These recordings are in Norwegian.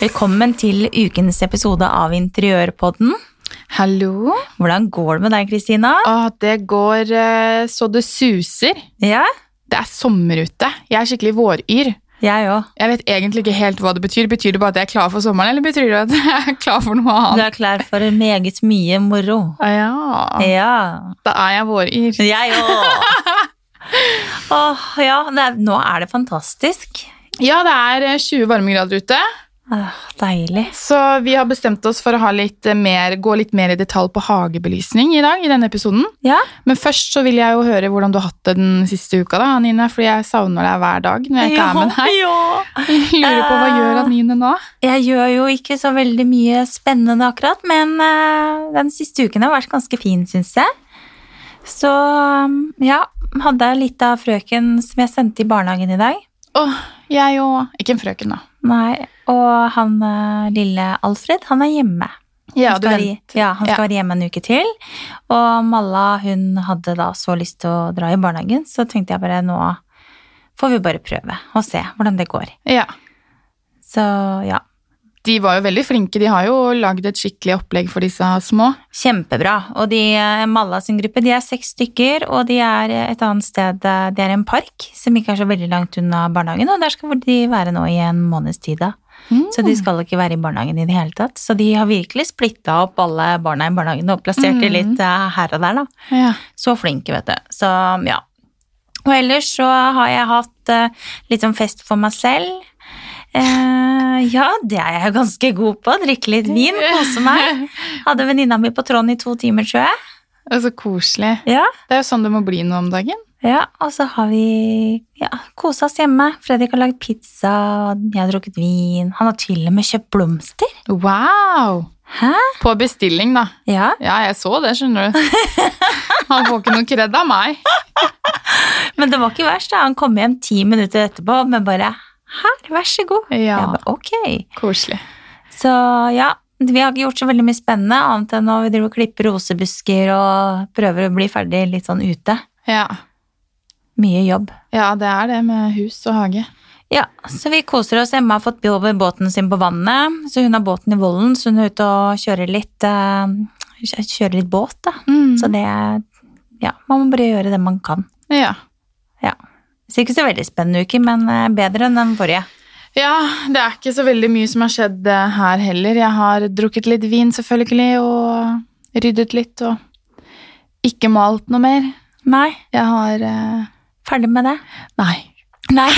Velkommen til ukens episode av Interiørpodden. Hallo. Hvordan går det med deg, Kristina? Det går eh, så det suser. Ja, Det er sommer ute. Jeg er skikkelig våryr. jeg òg. Jeg vet egentlig ikke helt hva det betyr. Betyr det bare at jeg er klar for sommeren, eller betyr det at jeg er klar for noe annet? Du er klar for meget mye moro. Ah, Ja, Ja. da er jeg våryr. Jeg òg. Åh, ja, er, nå er det fantastisk. Ja, det er eh, 20 varmegrader ute, deilig. så vi har bestemt oss for å ha litt eh, mer, gå litt mer i detalj på hagebelysning i dag, i denne episoden. Ja, Men først så vil jeg jo høre hvordan du har hatt det den siste uka, da, Anine, fordi jeg savner deg hver dag når jeg ikke er med deg. Ja. Jeg lurer på hva gjør Anine nå? Jeg gjør jo ikke så veldig mye spennende akkurat, men eh, den siste uken har vært ganske fin, syns jeg. Så ja, hadde jeg litt av frøken som jeg sendte i barnehagen i dag. Åh, jeg òg. Ikke en frøken, da. Nei, og han eh, lille Alfred, han er hjemme. Ja, du vent. ja, han skal Ja. være hjemme en uke til. Og Malla hun hadde da så lyst til å dra i barnehagen, så tenkte jeg bare nå får vi bare prøve og se hvordan det går. Ja. Så ja, De var jo veldig flinke. De har jo lagd et skikkelig opplegg for disse små. kjempebra. Og de, eh, Malla sin gruppe, de er seks stykker, og de er et annet sted, de det er en park som ikke er så veldig langt unna barnehagen, og der skal de være nå i en måneds tid da. Så de skal ikke være i barnehagen i det hele tatt. Så de har virkelig splitta opp alle barna i barnehagen og plassert de Mm. litt eh, her og der, da. Ja. Så flinke, vet du. Så ja. Og ellers så har jeg hatt eh, litt sånn fest for meg selv. Eh, ja, det er jeg ganske god på. Drikke litt vin, kose meg. Hadde venninna mi på tråden i to timer, tror jeg. Det er så koselig. Ja, Det er jo sånn det må bli nå om dagen. ja og så har vi ja, kosa oss hjemme. Fredrik har lagd pizza, jeg har drukket vin. Han har til og med kjøpt blomster. Wow! Hæ? På bestilling, da. Ja, Ja, jeg så det, skjønner du. Han får ikke noe kred av meg. men det var ikke verst. da. Han kom hjem ti minutter etterpå med bare her, vær så god. Ja, Ba, ok. koselig. Så ja, vi har ikke gjort så veldig mye spennende, annet enn når vi driver og klipper rosebusker og prøver å bli ferdig litt sånn ute. Ja. Mye jobb. ja, det er det med hus og hage. Ja, så vi koser oss. Emma har fått over båten sin på vannet, så hun har båten i Vollen, så hun er ute og kjører litt, eh, kjører litt båt, da. Mm. Så det Ja, man må bare gjøre det man kan. Ja. Ja. Så ikke så veldig spennende uke, men eh, bedre enn den forrige. ja, det er ikke så veldig mye som har skjedd eh, her heller. Jeg har drukket litt vin, selvfølgelig, og ryddet litt, og ikke malt noe mer. Nei, Jeg har uh... ferdig med det. Nei. Nei.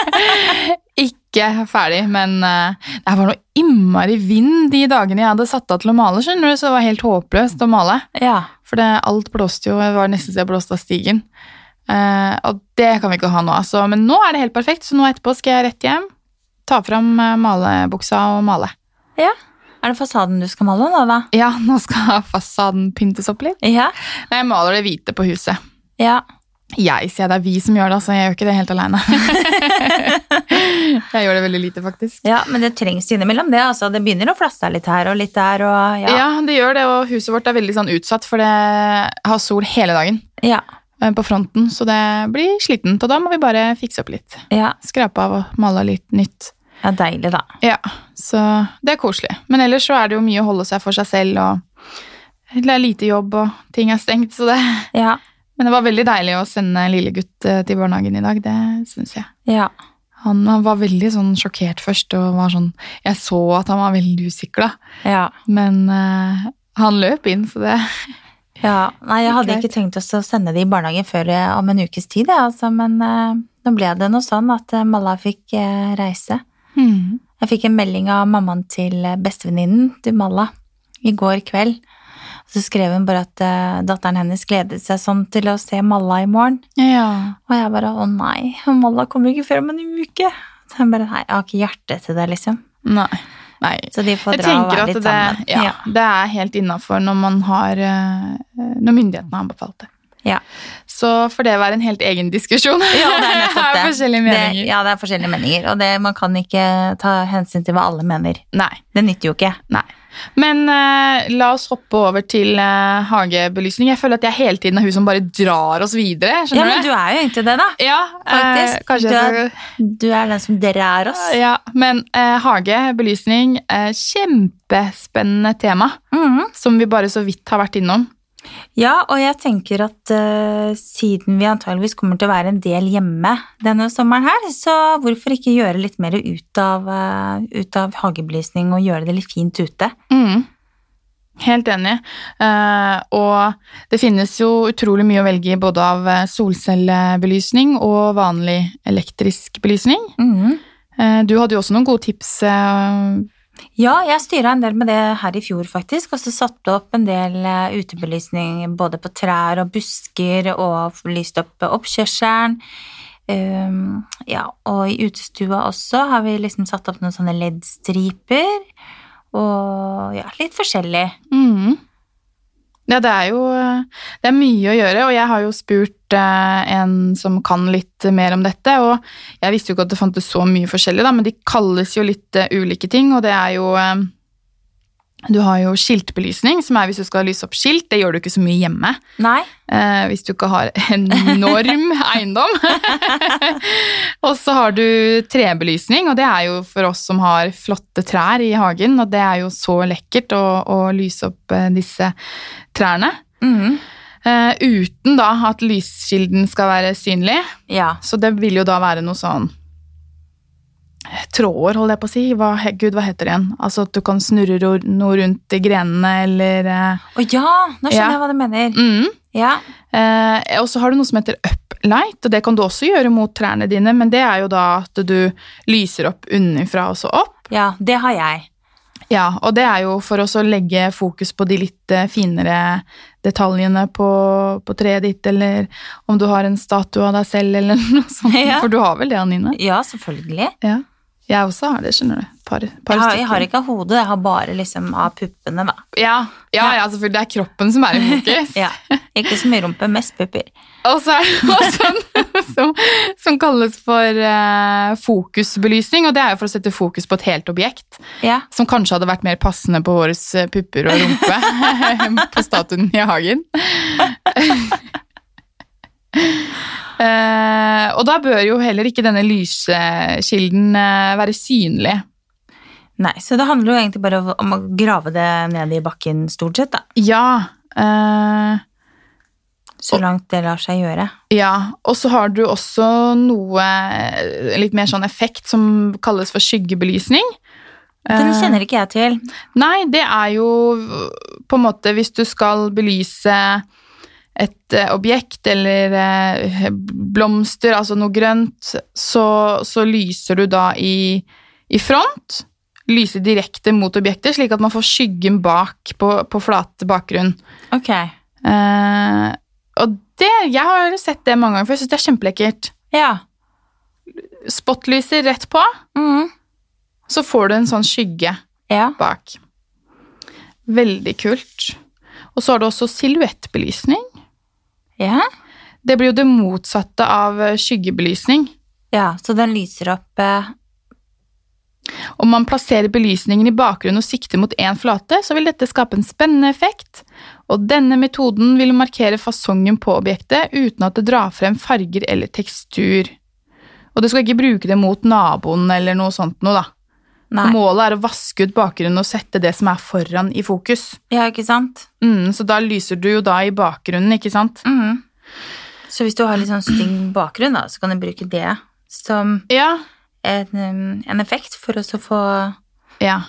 ikke ferdig, men uh, det var noe innmari vind de dagene jeg hadde satt av til å male, skjønner du, så det var helt håpløst å male. ja. For det, alt blåste jo, det var nesten så jeg blåste av stigen. Eh, og det kan vi ikke ha nå, altså. Men nå er det helt perfekt, så nå etterpå skal jeg rett hjem, ta fram eh, malebuksa og male. ja. Er det fasaden du skal male nå, da? Ja, nå skal fasaden pyntes opp litt. Ja. Nei, jeg maler det hvite på huset. Ja. Jeg sier det er vi som gjør det, altså. Jeg gjør ikke det helt alene. jeg gjør det veldig lite, faktisk. Ja, men det trengs innimellom det. altså. Det begynner å flasse litt her og litt der. og Ja. ja. det gjør det, og huset vårt er veldig sånn utsatt, for det har sol hele dagen Ja, på fronten, så det blir slitent, og da må vi bare fikse opp litt. ja. Skrape av og male litt nytt. ja deilig, da. Ja, så det er koselig. Men ellers så er det jo mye å holde seg for seg selv, og det er lite jobb, og ting er stengt, så det Ja, Men det var veldig deilig å sende lille gutt eh, til barnehagen i dag, det syns jeg. ja. Han, han var veldig sånn sjokkert først, og var sånn Jeg så at han var veldig usikker, da. ja. Men uh, han løp inn, så det ja. Nei, jeg hadde ikke tenkt oss å sende det i barnehagen før eh, om en ukes tid, jeg, altså, men eh, nå ble det noe sånn at eh, Malla fikk eh, reise. Mm. Jeg fikk en melding av mammaen til bestevenninnen til Malla i går kveld. Så skrev hun bare at datteren hennes gledet seg sånn til å se Malla i morgen. Ja. Og jeg bare å nei, Malla kommer ikke før om en uke. Så hun bare nei, jeg har ikke hjerte til det, liksom. Nei. Nei. Så de får dra og være litt det, sammen. ja, det er helt innafor når man har eh, Når myndighetene har anbefalt det. Ja. Så får det være en helt egen diskusjon. Ja, det er nettopp det. forskjellige meninger. Det, ja, det er forskjellige meninger, og det, man kan ikke ta hensyn til hva alle mener. Nei. Det nytter jo ikke. Nei. Men uh, la oss hoppe over til uh, hagebelysning. Jeg føler at jeg hele tiden er hun som bare drar oss videre. Ja, men du er jo egentlig det, da. Ja, Faktisk. Eh, kanskje Du er- Du er den som drar oss. Ja, men eh, hage, belysning, eh, kjempespennende tema Mhm. som vi bare så vidt har vært innom. Ja, og jeg tenker at uh, siden vi antageligvis kommer til å være en del hjemme denne sommeren her, så hvorfor ikke gjøre litt mer ut av, uh, ut av hagebelysning og gjøre det litt fint ute? Mm. Helt enig. Uh, og det finnes jo utrolig mye å velge i både av solcellebelysning og vanlig elektrisk belysning. Mm. Du hadde jo også noen gode tips. Ja, jeg styra en del med det her i fjor, faktisk, og så satte opp en del eh, utebelysning både på trær og busker, og lyste opp oppkjørselen. Um, ja, og i utestua også har vi liksom satt opp noen sånne LED-striper, og ja, litt forskjellig. mm. Ja, det er jo det er mye å gjøre, og jeg har jo spurt eh, en som kan litt mer om dette, og jeg visste jo ikke at det fantes så mye forskjellig, da, men de kalles jo litt eh, ulike ting, og det er jo eh, Du har jo skiltbelysning, som er hvis du skal lyse opp skilt. Det gjør du ikke så mye hjemme. Nei? eh, hvis du ikke har enorm eiendom. og så har du trebelysning, og det er jo for oss som har flotte trær i hagen, og det er jo så lekkert å, å lyse opp eh, disse trærne. Mhm. Eh, uten da at lyskilden skal være synlig, Ja. så det vil jo da være noe sånn Tråder, holder jeg på å si. Hva, Gud, hva heter det igjen? Altså at du kan snurre noe rundt i grenene, eller Å Å ja, nå skjønner Ja. jeg hva du mener. mm. Ja. Eh, og så har du noe som heter uplight, og det kan du også gjøre mot trærne dine, men det er jo da at du lyser opp unnafra og så opp. ja, det har jeg. Ja, og det er jo for oss å legge fokus på de litt eh, finere detaljene på, på treet ditt, eller om du har en statue av deg selv, eller noe sånt. Ja. For du har vel det, Anine? Ja, selvfølgelig. Ja. Jeg også har det, skjønner du. Par, par Jeg har, jeg har ikke av hodet, jeg har bare liksom av puppene, da. Ja, ja, ja, selvfølgelig. Det er kroppen som er i fokus. Ja. Ikke så mye rumpe, mest pupper. Og så er det også noe som, som kalles for uh, fokusbelysning, og det er jo for å sette fokus på et helt objekt, Ja. som kanskje hadde vært mer passende på våre pupper og rumpe på statuen i hagen. Eh, og da bør jo heller ikke denne lyskilden uh, være synlig. Nei, så det handler jo egentlig bare om å grave det ned i bakken, stort sett, da. Ja, Uh, Så langt det lar seg gjøre. Ja, og så har du også noe litt mer sånn effekt som kalles for skyggebelysning. Den kjenner ikke jeg til. Nei, det er jo på en måte hvis du skal belyse et eh, objekt eller eh, blomster, altså noe grønt, så, så lyser du da i, i front. Lyser direkte mot objektet, slik at man får skyggen bak på, på flat bakgrunn. Ok. Eh, og det, jeg har sett det mange ganger før, jeg syns det er kjempelekkert. Ja. Spotlyser rett på, mm. så får du en sånn skygge Ja. bak. Veldig kult. Og så har du også silhuettbelysning. Ja. Det blir jo det motsatte av eh, skyggebelysning. Ja, så den lyser opp eh, Om man plasserer belysningen i bakgrunnen og sikter mot én flate, så vil dette skape en spennende effekt, og denne metoden vil markere fasongen på objektet uten at det drar frem farger eller tekstur. Og du skal ikke bruke det mot naboen eller noe sånt noe, da. Nei. Målet er å vaske ut bakgrunnen og sette det som er foran i fokus. Ja, ikke sant? Mm, så da lyser du jo da i bakgrunnen, ikke sant? Mm. Så hvis du har litt sånn stygg bakgrunn, da, så kan du bruke det som Ja. en, um, en effekt for å få ja.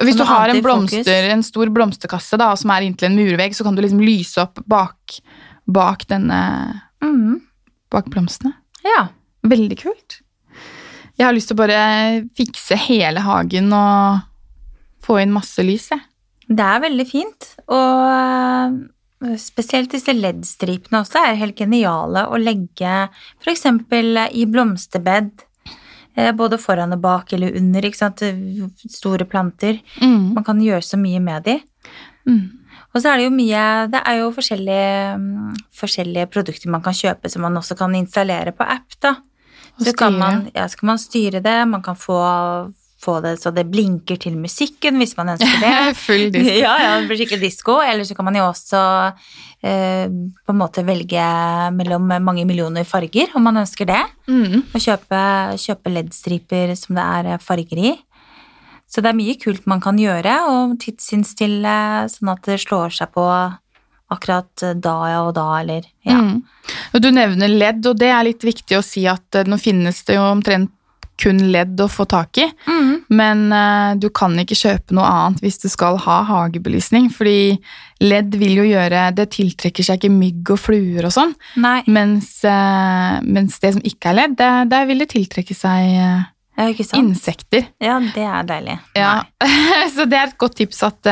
Hvis du har en, blomster, en stor blomsterkasse da, som er inntil en murvegg, så kan du liksom lyse opp bak, bak denne mm. bak blomstene. Ja. Veldig kult. Jeg har lyst til å bare fikse hele hagen og få inn masse lys, jeg. Det er veldig fint, og eh, spesielt disse LED-stripene også er helt geniale å legge eksempel i blomsterbed, eh, både foran og bak eller under, ikke sant, store planter. Mm. Man kan gjøre så mye med de. Mm. Og så er det jo mye Det er jo forskjellige, mm, forskjellige produkter man kan kjøpe som man også kan installere på app, da. Så kan man, ja, så kan man styre det, man kan få, få det så det blinker til musikken hvis man ønsker det. Full disko. Ja, ja, det blir skikkelig disko. Eller så kan man jo også eh, på en måte velge mellom mange millioner farger, om man ønsker det. Mm. Og kjøpe, kjøpe LED-striper som det er eh, farger i. Så det er mye kult man kan gjøre, og tidsinnstille sånn at det slår seg på akkurat da ja, og da, eller ja. Mm. Du nevner ledd, og det er litt viktig å si at eh, nå finnes det jo omtrent kun ledd å få tak i, Mm. men uh, du kan ikke kjøpe noe annet hvis du skal ha hagebelysning, fordi ledd vil jo gjøre Det tiltrekker seg ikke mygg og fluer og sånn, mens, uh, mens det som ikke er ledd, der, der vil det tiltrekke seg uh, er insekter. Ja, det er deilig. Ja. Så det er et godt tips at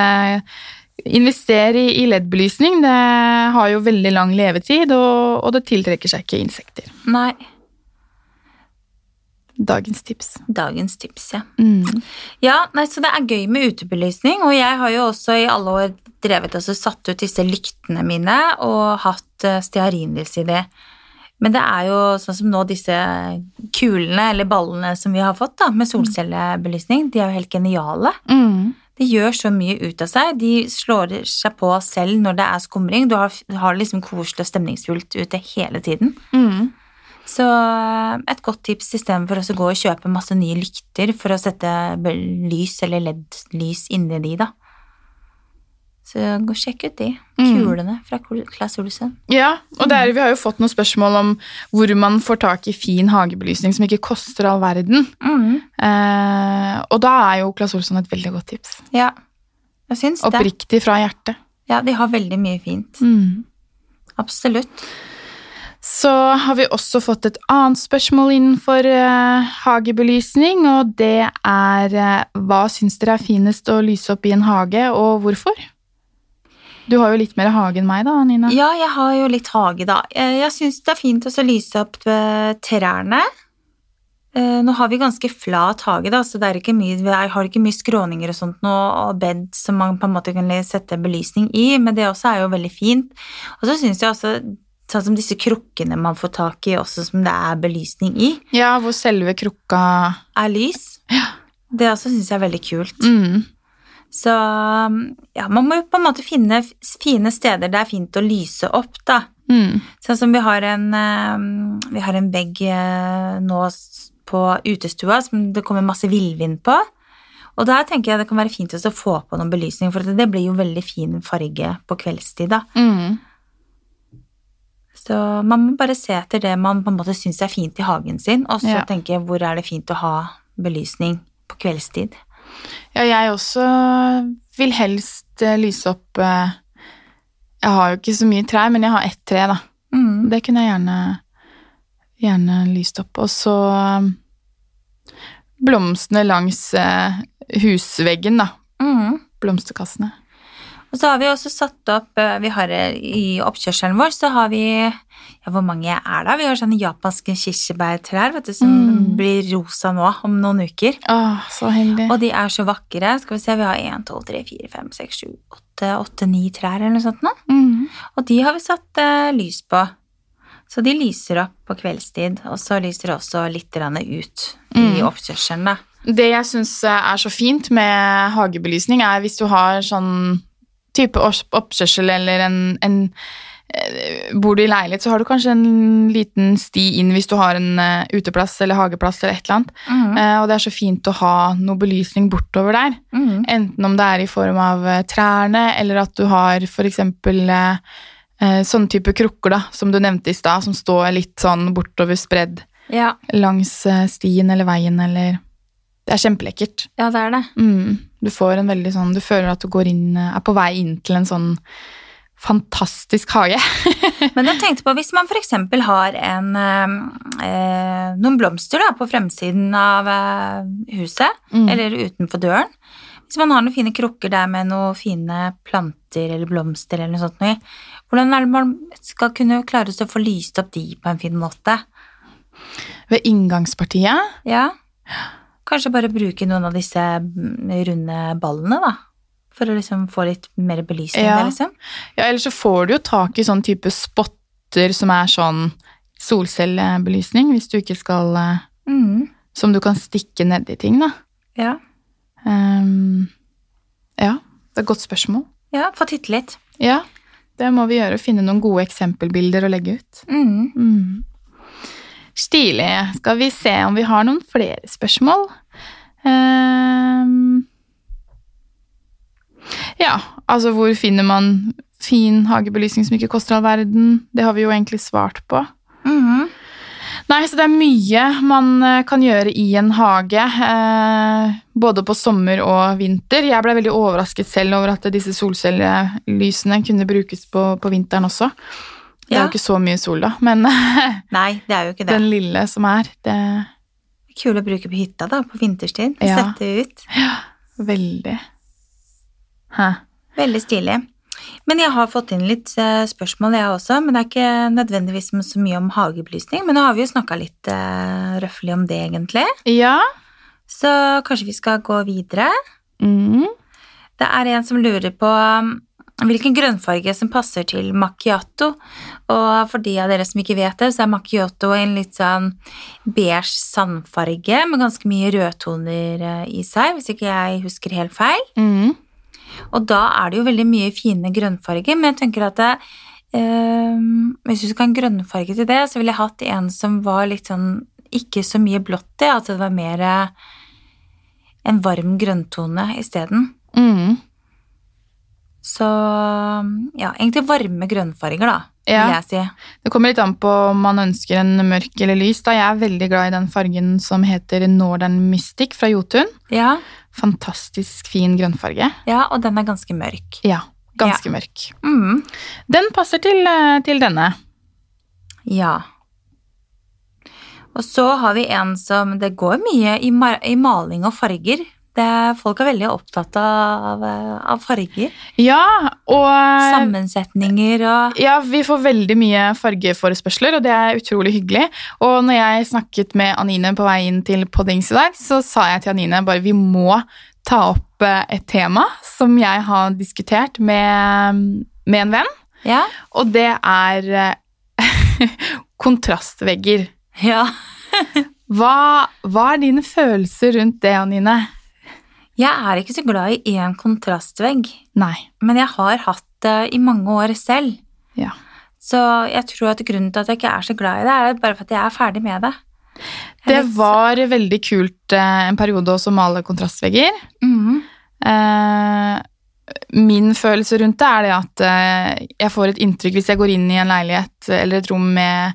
uh, invester i, LED-belysning. Det har jo veldig lang levetid, og, og det tiltrekker seg ikke insekter. Nei. Dagens tips. Dagens tips, ja. Mm. Ja, nei, så det er gøy med utebelysning, og jeg har jo også i alle år drevet og satt ut disse lyktene mine og hatt uh, stearinlys i det. Men det er jo sånn som nå disse kulene eller ballene som vi har fått da, med solcellebelysning, de er jo helt geniale. Mm. De gjør så mye ut av seg. De slår seg på selv når det er skumring. Du har, har det liksom koselig og stemningsfullt ute hele tiden. Mm. Så eh, et godt tips istedenfor å gå og kjøpe masse nye lykter for å sette lys eller LED-lys inni de, da. Så gå sjekk ut de Mm. kulene fra Kol- Claes Olsson. Ja, og det er, vi har jo fått noen spørsmål om hvor man får tak i fin hagebelysning som ikke koster all verden. Mm. Eh, og da er jo Claes Olsson et veldig godt tips. Ja, jeg syns det. Oppriktig fra hjertet. Ja, de har veldig mye fint. Mm. Absolutt. Så har vi også fått et annet spørsmål innenfor uh, hagebelysning, og det er uh, hva syns dere er finest å lyse opp i en hage, og hvorfor? Du har jo litt mer hage enn meg da, Nina. Ja, jeg har jo litt hage, da. Jeg, jeg syns det er fint å lyse opp eh, trærne. Eh, Nå har vi ganske flat hage, da, så det er ikke mye, jeg har ikke mye skråninger og sånt nå, og bed som man på en måte kan sette belysning i, men det også er jo veldig fint. Og så syns jeg også, sånn som disse krukkene man får tak i, også som det er belysning i, Ja, hvor selve krukka er lys. Ja. Det også syns jeg er veldig kult. mm. Så ja, man må jo på en måte finne fine steder det er fint å lyse opp, da. Mm. Sånn som vi har en, eh, vi har en vegg eh, nå på utestua som det kommer masse villvind på. Og der tenker jeg det kan være fint å få på noen belysning, for det blir jo veldig fin farge på kveldstid, da. Mm. Så man må bare se etter det man på en måte syns er fint i hagen sin, og så Ja. tenke hvor er det fint å ha belysning på kveldstid. Ja, jeg også vil helst eh, lyse opp eh, Jeg har jo ikke så mye trær, men jeg har ett tre, da. Mm. Det kunne jeg gjerne, gjerne lyst opp. Og så um, blomstene langs eh, husveggen, da. Mm. Blomsterkassene. Og så har vi også satt opp eh, vi har eh, I oppkjørselen vår så har vi ja, Hvor mange er det? Vi har sånne japanske kirsebærtrær vet du, som Mm. blir rosa nå om noen uker. Åh, så heldig. Og de er så vakre. Skal vi se, vi har 1, 2, 3, 4, 5, 6, 7, 8, 8, 9 trær eller noe sånt nå. Mm. Og de har vi satt uh, lys på. Så de lyser opp på kveldstid, og så lyser det også litt ut i Mm. oppkjørselen, da. Det jeg syns er så fint med hagebelysning, er hvis du har sånn type oppkjørsel eller en, en eh, Bor du i leilighet, så har du kanskje en liten sti inn hvis du har en eh, uteplass eller hageplass eller et eller annet. Mm. Og det er så fint å ha noe belysning bortover der. Mm. Enten om det er i form av trærne, eller at du har eh, eh, sånne type krukker da, som du nevnte i stad, som står litt sånn bortover spredd Ja, langs stien eller veien, eller Det er kjempelekkert. ja, det er det. Mm. Du får en veldig sånn Du føler at du går inn, er på vei inn til en sånn fantastisk hage. Men jeg tenkte på, hvis man eksempel har en, eh, noen blomster da, på fremsiden av eh, huset, Mm. eller utenfor døren, hvis man har noen fine krukker der med noen fine planter eller blomster eller noe sånt, noe hvordan er det man skal kunne klare å få lyst opp de på en fin måte? Ved inngangspartiet Ja, kanskje bare bruke noen av disse mm, runde ballene da, For å liksom få litt mer belysning Ja. der, liksom. Ja, Eller så får du jo tak i sånn type spotter som er sånn solcellebelysning, hvis du ikke skal eh, Mm. Som du kan stikke nedi ting, da. Ja. Um, ja, det er et godt spørsmål. ja, få titte litt. Ja, det må vi gjøre. Finne noen gode eksempelbilder å legge ut. Mm. Mm. Stilig. Skal vi se om vi har noen flere spørsmål? Um, ja, altså hvor finner man fin hagebelysning som ikke koster all verden? Det har vi jo egentlig svart på. Mhm. Nei, så det er mye man eh, kan gjøre i en hage, eh, både på sommer og vinter. Jeg ble veldig overrasket selv over at disse solcellelysene kunne brukes på, på vinteren også. Det er jo ikke så mye sol, da, men Nei, det er jo ikke det. den lille som er, det Kul å bruke på hytta da, på vinterstid. Ja. Sette ut. Ja, Veldig. Hæ. Veldig stilig. Men jeg har fått inn litt eh, spørsmål, jeg også. Men det er ikke nødvendigvis så mye om hagebelysning. Men nå har vi jo snakka litt uh, røffelig om det, egentlig. Ja. Så kanskje vi skal gå videre. Mm. Det er en som lurer på hvilken grønnfarge som passer til macchiato. Og for de av dere som ikke vet det, så er macchiato en litt sånn beige sandfarge med ganske mye rødtoner eh, i seg, hvis ikke jeg husker helt feil. Mm. Og da er det jo veldig mye fine grønnfarger, men jeg tenker at det, eh, hvis du skal ha en grønnfarge til det, så ville jeg hatt en som var litt sånn ikke så mye blått i, at det var mer eh, en varm grønntone isteden. Mm. Så ja, egentlig varme grønnfarger, da, Ja. vil jeg si. Det kommer litt an på om man ønsker en mørk eller lys. Da. Jeg er veldig glad i den fargen som heter Northern Mystic fra Jotun. Ja, Fantastisk fin grønnfarge. ja, og den er ganske mørk. Ja, ganske mørk. Mm, Den passer til, eh, til denne. ja. Og så har vi en som Det går mye i, i maling og farger. Det, folk er veldig opptatt av, eh, av farger. Ja, og Sammensetninger og Ja, vi får veldig mye fargeforespørsler, og det er utrolig hyggelig. Og når jeg snakket med Anine på vei inn til Poddings i dag, så sa jeg til Anine bare vi må ta opp eh, et tema som jeg har diskutert med, med en venn, Ja. og det er eh, kontrastvegger. ja. Hva, hva er dine følelser rundt det, Anine? Jeg er ikke så glad i én kontrastvegg, Nei. men jeg har hatt det i mange år selv. Ja. Så jeg tror at grunnen til at jeg ikke er så glad i det, er bare for at jeg er ferdig med det. Det var veldig kult eh, en periode også å male kontrastvegger. Mm -hmm. min følelse rundt det er det at eh, jeg får et inntrykk hvis jeg går inn i en leilighet eller et rom med,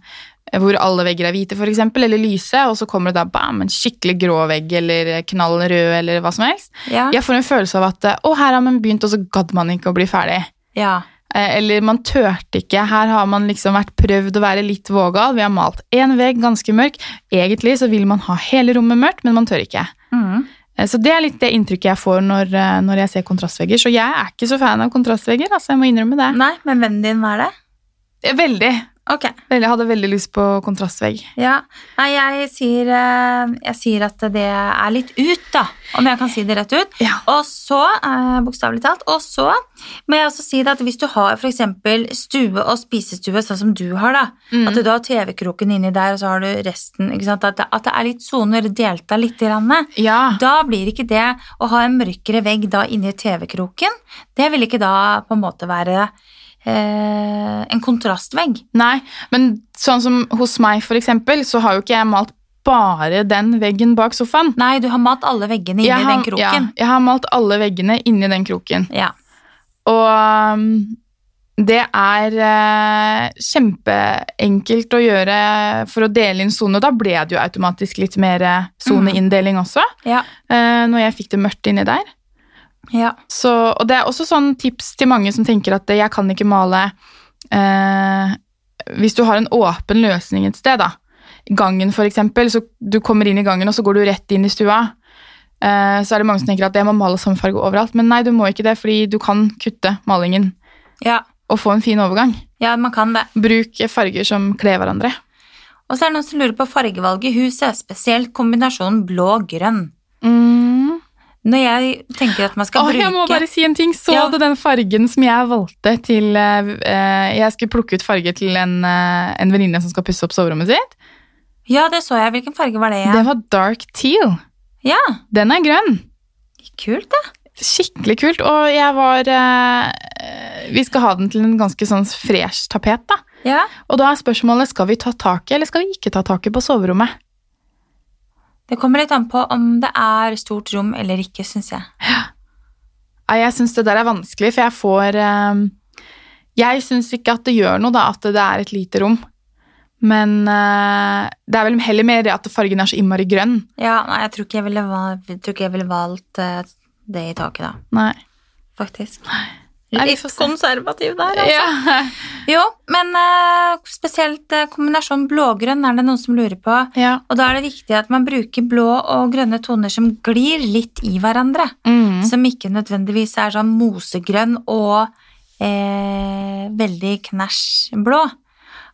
hvor alle vegger er hvite, eksempel, eller lyse, og så kommer det da bam, en skikkelig grå vegg eller knall rød eller hva som helst. Ja. Jeg får en følelse av at å, her har man begynt, og så gadd man ikke å bli ferdig. ja. Eh, Eller man turte ikke. Her har man liksom vært prøvd å være litt vågal. Vi har malt én vegg ganske mørk. Egentlig så vil man ha hele rommet mørkt, men man tør ikke. Mhm. Eh, Så det er litt det inntrykket jeg får når, eh, når jeg ser kontrastvegger. Så jeg er ikke så fan av kontrastvegger, altså jeg må innrømme det. Nei, men vennen din, hva er det? Veldig. Ok. Jeg hadde veldig lyst på kontrastvegg. Ja. Nei, jeg sier, eh, jeg sier at det er litt ut, da. Om jeg kan si det rett ut. Ja. Og så, eh, bokstavelig talt, og så må jeg også si det at hvis du har eksempel stue og spisestue, sånn som du har, da, Mm. at du har TV-kroken inni der, og så har du resten, at det, at det er litt soner delt av litt, grann, Ja. da blir ikke det å ha en mørkere vegg da inni TV-kroken, det vil ikke da på en måte være en kontrastvegg. Nei, men sånn som hos meg for eksempel, så har jo ikke jeg malt bare den veggen bak sofaen. Nei, du har malt alle veggene inni har, den kroken. Ja, jeg har malt alle veggene inni den kroken. Ja. Og um, det er eh, kjempeenkelt å gjøre for å dele inn sone. Da ble det jo automatisk litt mer eh, soneinndeling også, Ja. eh, når jeg fikk det mørkt inni der. Ja. Så, og det er også sånn tips til mange som tenker at jeg kan ikke male eh, Hvis du har en åpen løsning et sted, da, gangen for eksempel, så du kommer inn i gangen og så går du rett inn i stua, eh, så er det mange som tenker at jeg må male samme farge overalt. Men nei, du må ikke det, fordi du kan kutte malingen ja. og få en fin overgang. Ja, man kan det. Bruk farger som kler hverandre. Og så er det noen som lurer på fargevalget i huset, spesielt kombinasjonen blå-grønn. Mm. Når jeg tenker at man skal Åh, bruke jeg må bare si en ting. Så Ja. du den fargen som jeg valgte til eh, Jeg skulle plukke ut farge til en, uh, en venninne som skal pusse opp soverommet sitt. Ja, det så jeg. Hvilken farge var det Ja? Det var dark teal. Ja, Den er grønn. kult da. Skikkelig kult. Og jeg var uh, Vi skal ha den til en ganske sånn fresh tapet, da. Ja, Og da er spørsmålet skal vi ta tak i, eller skal vi ikke ta tak i på soverommet? Det kommer litt an på om det er stort rom eller ikke, synes jeg. Ja, Jeg syns det der er vanskelig, for jeg får eh, Jeg syns ikke at det gjør noe da, at det er et lite rom. Men eh, det er vel heller mer det at fargen er så innmari grønn. Ja, nei, jeg tror ikke jeg ville, val- jeg tror ikke jeg ville valgt eh, det i taket da, Nei. faktisk. Nei, Litt er konservativ der, altså. Ja. Jo, men uh, spesielt eh, kombinasjon blågrønn er det noen som lurer på. ja. Og da er det viktig at man bruker blå og grønne toner som glir litt i hverandre. Mm. Som ikke nødvendigvis er sånn mosegrønn og eh, veldig knæsj blå.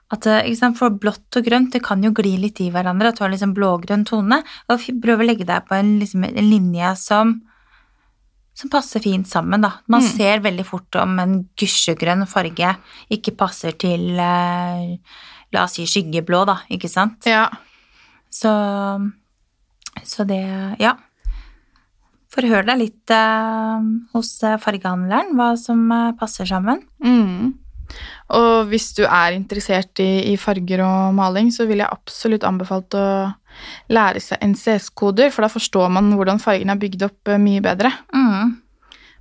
At, eh? For blått og grønt det kan jo gli litt i hverandre. At du har liksom blågrønn tone. Og prøv å legge deg på en, liksom, en linje som, som passer fint sammen. Da. Man Mm. ser veldig fort om en gusjegrønn farge ikke passer til eh, La oss si skyggeblå, da, ikke sant? ja. Så, så det Ja. Forhør deg litt eh, hos eh, fargehandleren hva som eh, passer sammen. Mm. Og hvis du er interessert i, i farger og maling, så vil jeg absolutt anbefalt å lære seg NCS-koder, for da forstår man hvordan fargene er bygd opp eh, mye bedre.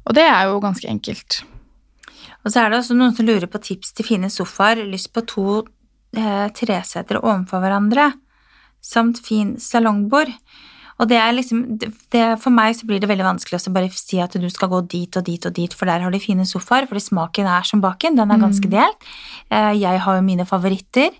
Og det er jo ganske enkelt. Og så er det også noen som lurer på tips til fine sofaer. Lyst på to eh, tresetere ovenfor hverandre, samt fin salongbord. Og det er liksom, det, For meg så blir det veldig vanskelig å bare si at du skal gå dit og dit og dit, for der har de fine sofaer, fordi smaken er som baken. Den er ganske delt. Eh, Jeg har jo mine favoritter.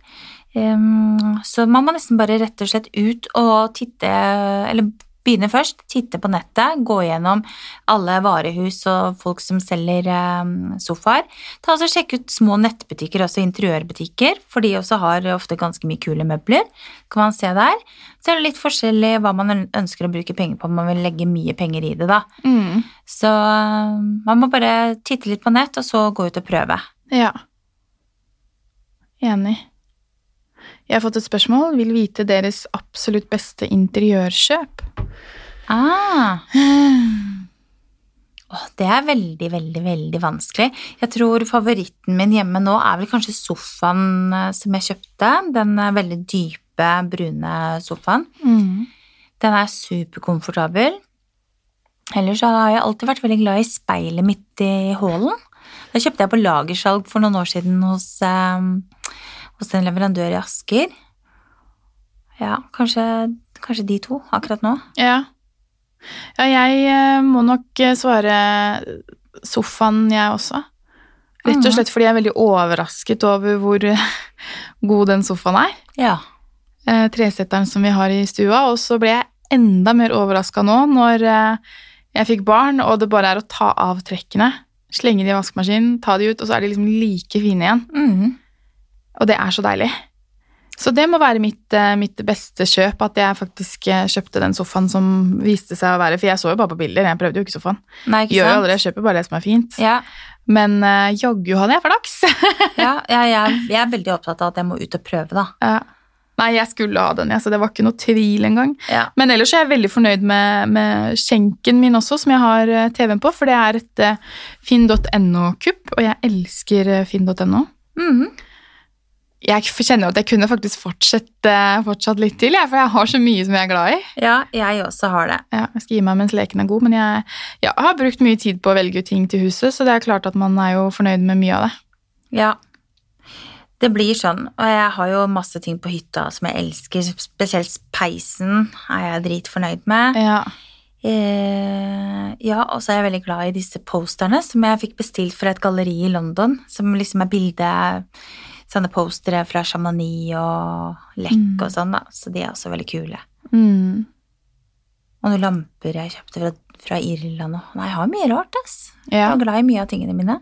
Så man må nesten bare rett og slett ut og titte, eller begynne først, titte på nettet, gå gjennom alle varehus og folk som selger um, sofaer. Ta også Sjekk ut små nettbutikker, også interiørbutikker, for de også har ofte ganske mye kule møbler. Kan man se der. Så er det litt forskjellig hva man ønsker å bruke penger på, om man vil legge mye penger i det, da. Mm. Så um, man må bare titte litt på nett, og så gå ut og prøve. Ja. Enig. Jeg har fått et spørsmål. Vil vite deres absolutt beste interiørkjøp. Ah. Oh, det er veldig, veldig, veldig vanskelig. Jeg tror favoritten min hjemme nå er vel kanskje sofaen eh, som jeg kjøpte. Den eh, veldig dype, brune sofaen. Mm. Den er superkomfortabel. Ellers har jeg alltid vært veldig glad i speilet midt i hallen. Det kjøpte jeg på lagersalg for noen år siden hos, eh, hos en leverandør i Asker. Ja, kanskje, kanskje de to akkurat nå. Ja. Ja, jeg eh, må nok eh, svare sofaen, jeg også. Rett og slett fordi jeg er veldig overrasket over hvor eh, god den sofaen er. Ja. Tresetteren som vi har i stua. Og så ble jeg enda mer overraska nå når jeg fikk barn, og det bare er å ta av trekkene, slenge de i vaskemaskinen, ta de ut, og så er de liksom like fine igjen. Mhm. Og det er så deilig. Så det må være mitt, eh, mitt beste kjøp, at jeg faktisk eh, kjøpte den sofaen som viste seg å være For jeg så jo bare på bilder, jeg prøvde jo ikke sofaen. Nei, ikke Gjør jo aldri, jeg kjøper bare det som er fint. Ja, Men uh, jaggu hadde jeg flaks. ja, ja jeg, jeg er veldig opptatt av at jeg må ut og prøve, da. Ja. Nei, jeg skulle ha den, ja, så det var ikke noe tvil engang. Ja. Men ellers er jeg veldig fornøyd med, med skjenken min også, som jeg har TV-en på, for det er et finn.no-kupp, og jeg elsker finn.no. finn.no. Mhm. Jeg kjenner jo at jeg kunne faktisk fortsette, fortsatt litt til, jeg, for jeg har så mye som jeg er glad i. ja, jeg også har det. Ja, jeg skal gi meg mens leken er god, men jeg, jeg har brukt mye tid på å velge ut ting til huset, så det er klart at man er jo fornøyd med mye av det. Ja. Det blir sånn, og jeg har jo masse ting på hytta som jeg elsker, spesielt peisen er jeg dritfornøyd med. Ja. Eh, ja, og så er jeg veldig glad i disse posterne som jeg fikk bestilt fra et galleri i London, som liksom er bilde Sånne postere fra Shamani og Lekk Mm. og sånn, da. Så de er også veldig kule. Mm. Og noen lamper jeg kjøpte fra, fra Irland og Nei, jeg har mye rart, ass. Jeg er glad i mye av tingene mine.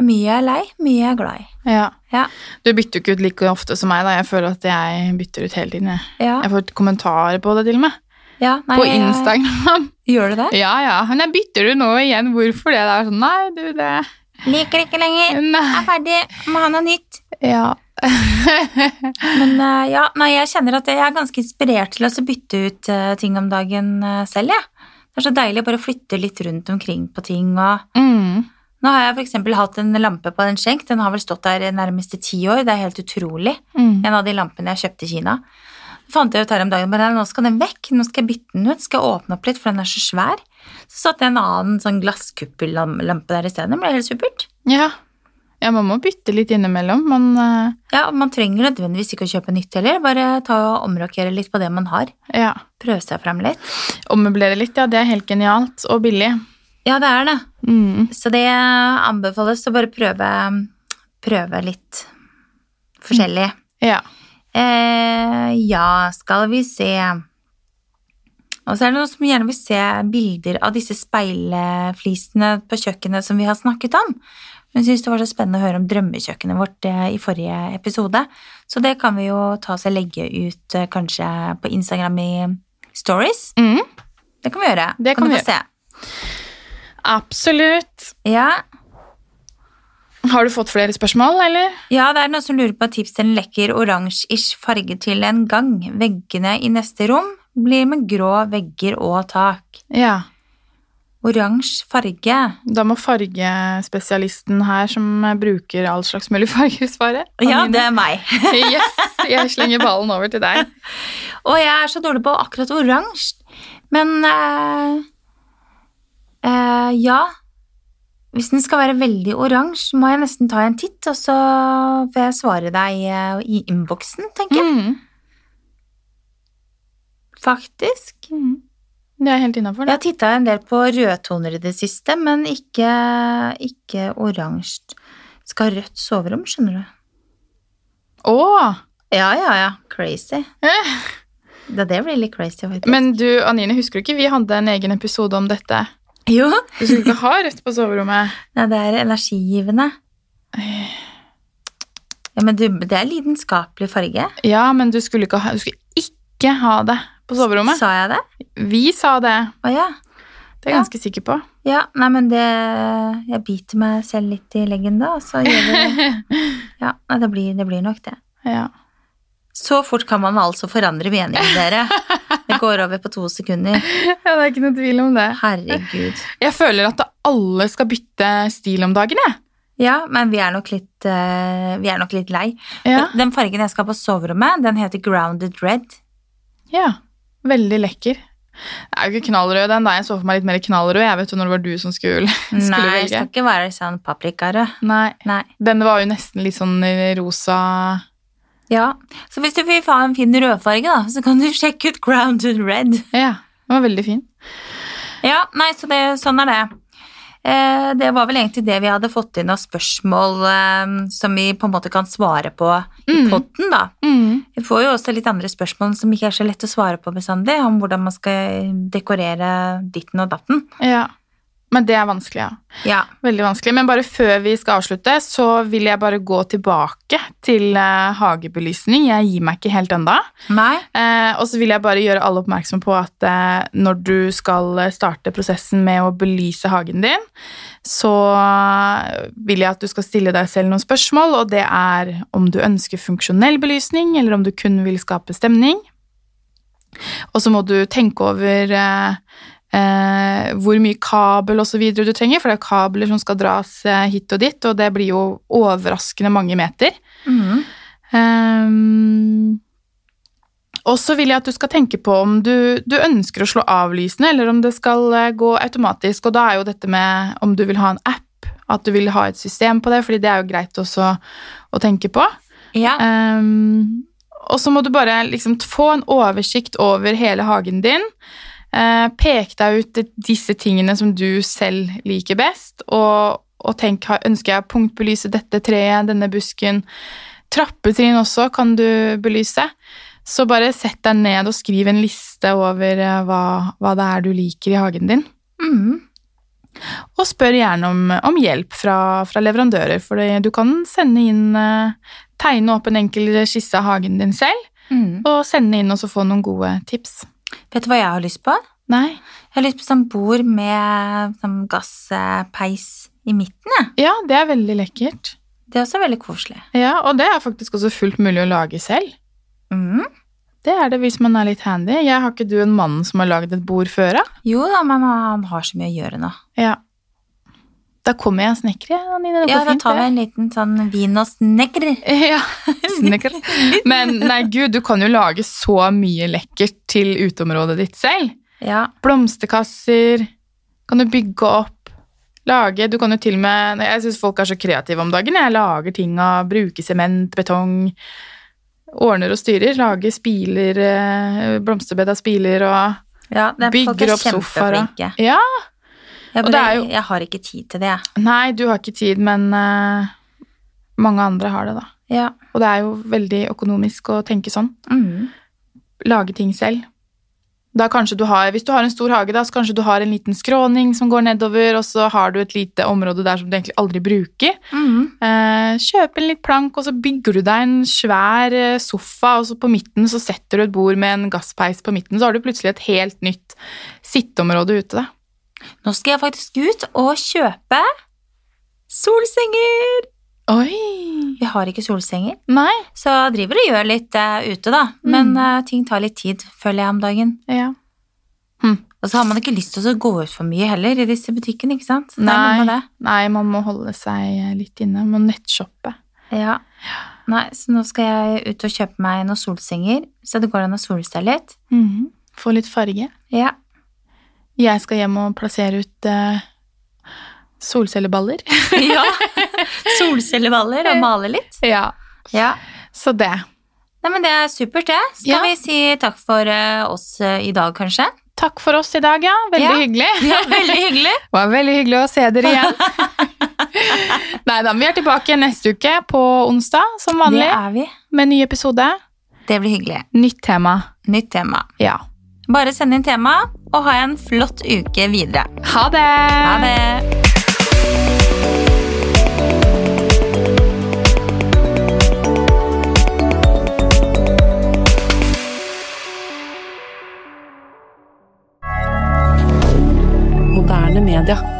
Mye jeg er lei, mye jeg er glad i. ja. Ja. Du bytter jo ikke ut like ofte som meg, da. Jeg føler at jeg bytter ut hele tiden. Jeg, Ja. jeg får kommentarer på det, til og med. Ja, nei, på jeg- Instagram. Gjør du det? Ja, ja. Men jeg bytter du nå igjen. Hvorfor det? Det er sånn, nei, du, det Liker ikke lenger. Nei. Er ferdig. Må ha noe nytt. Ja. Men uh, ja, nei, jeg kjenner at jeg er ganske inspirert til å bytte ut uh, ting om dagen uh, selv, jeg. Det er så deilig å bare flytte litt rundt omkring på ting og mm. Nå har jeg eksempel hatt en lampe på en skjenk, den har vel stått der nærmest i ti år, det er helt utrolig. Mm. En av de lampene jeg kjøpte i Kina. Fant jeg ut her om dagen, bare nå skal den vekk, nå skal jeg bytte den ut, skal jeg åpne opp litt, for den er så svær. Så satte jeg en annen sånn glasskuppellampe der i stedet, det ble helt supert. Ja. ja, man må bytte litt innimellom. Man uh... Ja, man trenger nødvendigvis ikke å kjøpe nytt heller, bare ta og omrokere litt på det man har. ja. Prøve seg frem litt. ommøblere litt, ja. Det er helt genialt. Og billig. Ja, det er det. Mm. Så det anbefales å bare prøve, prøve litt forskjellig. Ja. Eh, ja, skal vi se Og så er det noen som gjerne vil se bilder av disse speilflisene på kjøkkenet som vi har snakket om. Hun syntes det var så spennende å høre om drømmekjøkkenet vårt eh, i forrige episode. Så det kan vi jo ta oss og legge ut eh, kanskje på Instagram i stories. Mm. Det kan vi gjøre. Det kan kan vi gjøre. se. Absolutt. Ja. Har du fått flere spørsmål, eller? ja, det er noen som lurer på tips til en lekker oransje-ish farge til en gang. Veggene i neste rom blir med grå vegger og tak. Ja. Oransje farge. Da må fargespesialisten her, som bruker all slags mulig farger, svare. Ja, det er meg. Yes, jeg slenger ballen over til deg. Og jeg er så dårlig på akkurat oransje. Men uh, uh, ja Hvis den skal være veldig oransje, må jeg nesten ta en titt, og så får jeg svare deg eh, i innboksen, tenker jeg. Mm. Faktisk. Det er helt innafor, Jeg har titta en del på rødtoner i det siste, men ikke, ikke oransje. Skal ha rødt soverom, skjønner du. Å! Ja, ja, ja. Crazy. Eh. Det, det blir litt crazy, faktisk. Men du, Anine, husker du ikke vi hadde en egen episode om dette? Jo, Du skulle ikke ha rødt på soverommet. Nei, det er energigivende. Ja, men du, det er lidenskapelig farge. Ja, men du skulle ikke ha, du skulle ikke ha det på soverommet. Sa jeg det? Vi sa det. Å ja. Det er jeg ganske sikker på. Ja, nei, men det Jeg biter meg selv litt i leggen da, og så gjør vi Ja, nei, det blir, det blir nok det. Ja. Så fort kan man altså forandre mening, dere. Det går over på to sekunder. ja, det er ikke noe tvil om det. Herregud. Jeg føler at alle skal bytte stil om dagen, jeg. Ja, men vi er nok litt, eh, vi er nok litt lei. Ja. Den fargen jeg skal ha på soverommet, den heter Grounded Red. ja. Veldig lekker. Det er jo ikke knallrød den, da. Jeg så for meg litt mer knallrød. Jeg vet jo når det var du som skulle, skulle Nei, velge. skal ikke være sånn paprikarød. Nei. Nei. Den var jo nesten litt sånn rosa Ja, så hvis du vil ha en fin rødfarge, da, så kan du sjekke ut Grounded Red. Ja, den var veldig fin. Ja, nei, så det, sånn er det. Eh, det var vel egentlig det vi hadde fått inn av spørsmål eh, som vi på en måte kan svare på i Mm. podden, da. Mm. Vi får jo også litt andre spørsmål som ikke er så lett å svare på bestandig, om hvordan man skal dekorere ditten og datten. Ja. Men det er vanskelig, ja. Ja. Veldig vanskelig. Men bare før vi skal avslutte, så vil jeg bare gå tilbake til uh, hagebelysning. Jeg gir meg ikke helt ennå. Nei? Eh, og så vil jeg bare gjøre alle oppmerksom på at uh, når du skal starte prosessen med å belyse hagen din, så vil jeg at du skal stille deg selv noen spørsmål, og det er om du ønsker funksjonell belysning, eller om du kun vil skape stemning. Og så må du tenke over eh, eh, hvor mye kabel videre du trenger, for det er kabler som skal dras eh, hit og dit, og det blir jo overraskende mange meter. Mm. Ehm, og så vil jeg at du skal tenke på om du, du ønsker å slå av lysene, eller om det skal eh, gå automatisk. Og da er jo dette med om du vil ha en app, at du vil ha et system på det, fordi det er jo greit også å tenke på. Ja. Um, og så må du bare liksom få en oversikt over hele hagen din. Eh, pek deg ut disse tingene som du selv liker best, og, og tenk, ønsker jeg å punktbelyse dette treet, denne busken? Trappetrinn også kan du belyse. Så bare sett deg ned og skriv en liste over eh, hva, hva det er du liker i hagen din. Mm. Og spør gjerne om, om hjelp fra, fra leverandører, for du kan sende inn eh, Tegne opp en enkel skisse av hagen din selv, mm. og sende inn og så få noen gode tips. Vet du hva jeg har lyst på? Nei. Jeg har lyst på sånn bord med sånn gasspeis i midten, jeg. Ja, det er veldig lekkert. Det er også veldig koselig. Ja, og det er faktisk også fullt mulig å lage selv. Mm. Det er det hvis man er litt handy. Jeg har ikke du en mann som har lagd et bord før, da? Jo da, men han har så mye å gjøre nå. Ja. Da kommer jeg og snekrer, jeg. Det Ja, da tar vi en liten sånn vin og snekker. Ja, snekker. Men nei, gud, du kan jo lage så mye lekkert til uteområdet ditt selv. Ja. Blomsterkasser kan du bygge opp. Lage Du kan jo til og med Jeg syns folk er så kreative om dagen. Jeg lager ting av Bruker sement, betong. Ordner og styrer. Lager spiler, eh, blomsterbed av spiler og ja det er, folk er opp sofaer og- kjempeflinke. Ja! Jeg, og det er jo- jeg har ikke tid til det, jeg. Nei, du har ikke tid, men uh, mange andre har det, da. Ja. Og det er jo veldig økonomisk å tenke sånn. Mm. lage ting selv. Da kanskje du har, Hvis du har en stor hage, da, så kanskje du har en liten skråning som går nedover, og så har du et lite område der som du egentlig aldri bruker. Mm. Eh, kjøp en litt plank, og så bygger du deg en svær eh, sofa, og så på midten så setter du et bord med en gasspeis på midten, så har du plutselig et helt nytt sitteområde ute. da. Nå skal jeg faktisk ut og kjøpe solsenger! Oi! Vi har ikke solsenger, Nei? så jeg driver og gjør litt uh, ute, da. Men Mm. uh, ting tar litt tid, føler jeg om dagen. Ja. Og så har man ikke lyst til å gå ut for mye heller i disse butikkene, ikke sant? Nei. Nei, man må holde seg litt inne. Man må nettshoppe. Ja. Nei, så nå skal jeg ut og kjøpe meg noen solsenger, så det går an å sole seg litt. Mm. Få litt farge. Ja. Jeg skal hjem og plassere ut uh, solcelleballer. ja. Solcelleballer og male litt. ja. Ja. Så det. Nei, men det er supert, det. Skal Ja. vi si takk for uh, oss uh, i dag, kanskje? Takk for oss i dag, ja. Veldig Ja. hyggelig. Ja, veldig hyggelig. Det var veldig hyggelig å se dere igjen. Nei da, vi er tilbake neste uke på onsdag som vanlig. Det er vi. med ny episode. Det blir hyggelig. Nytt tema. Nytt tema. Ja. Bare send inn tema, og ha en flott uke videre. Ha det! Ha det! Media.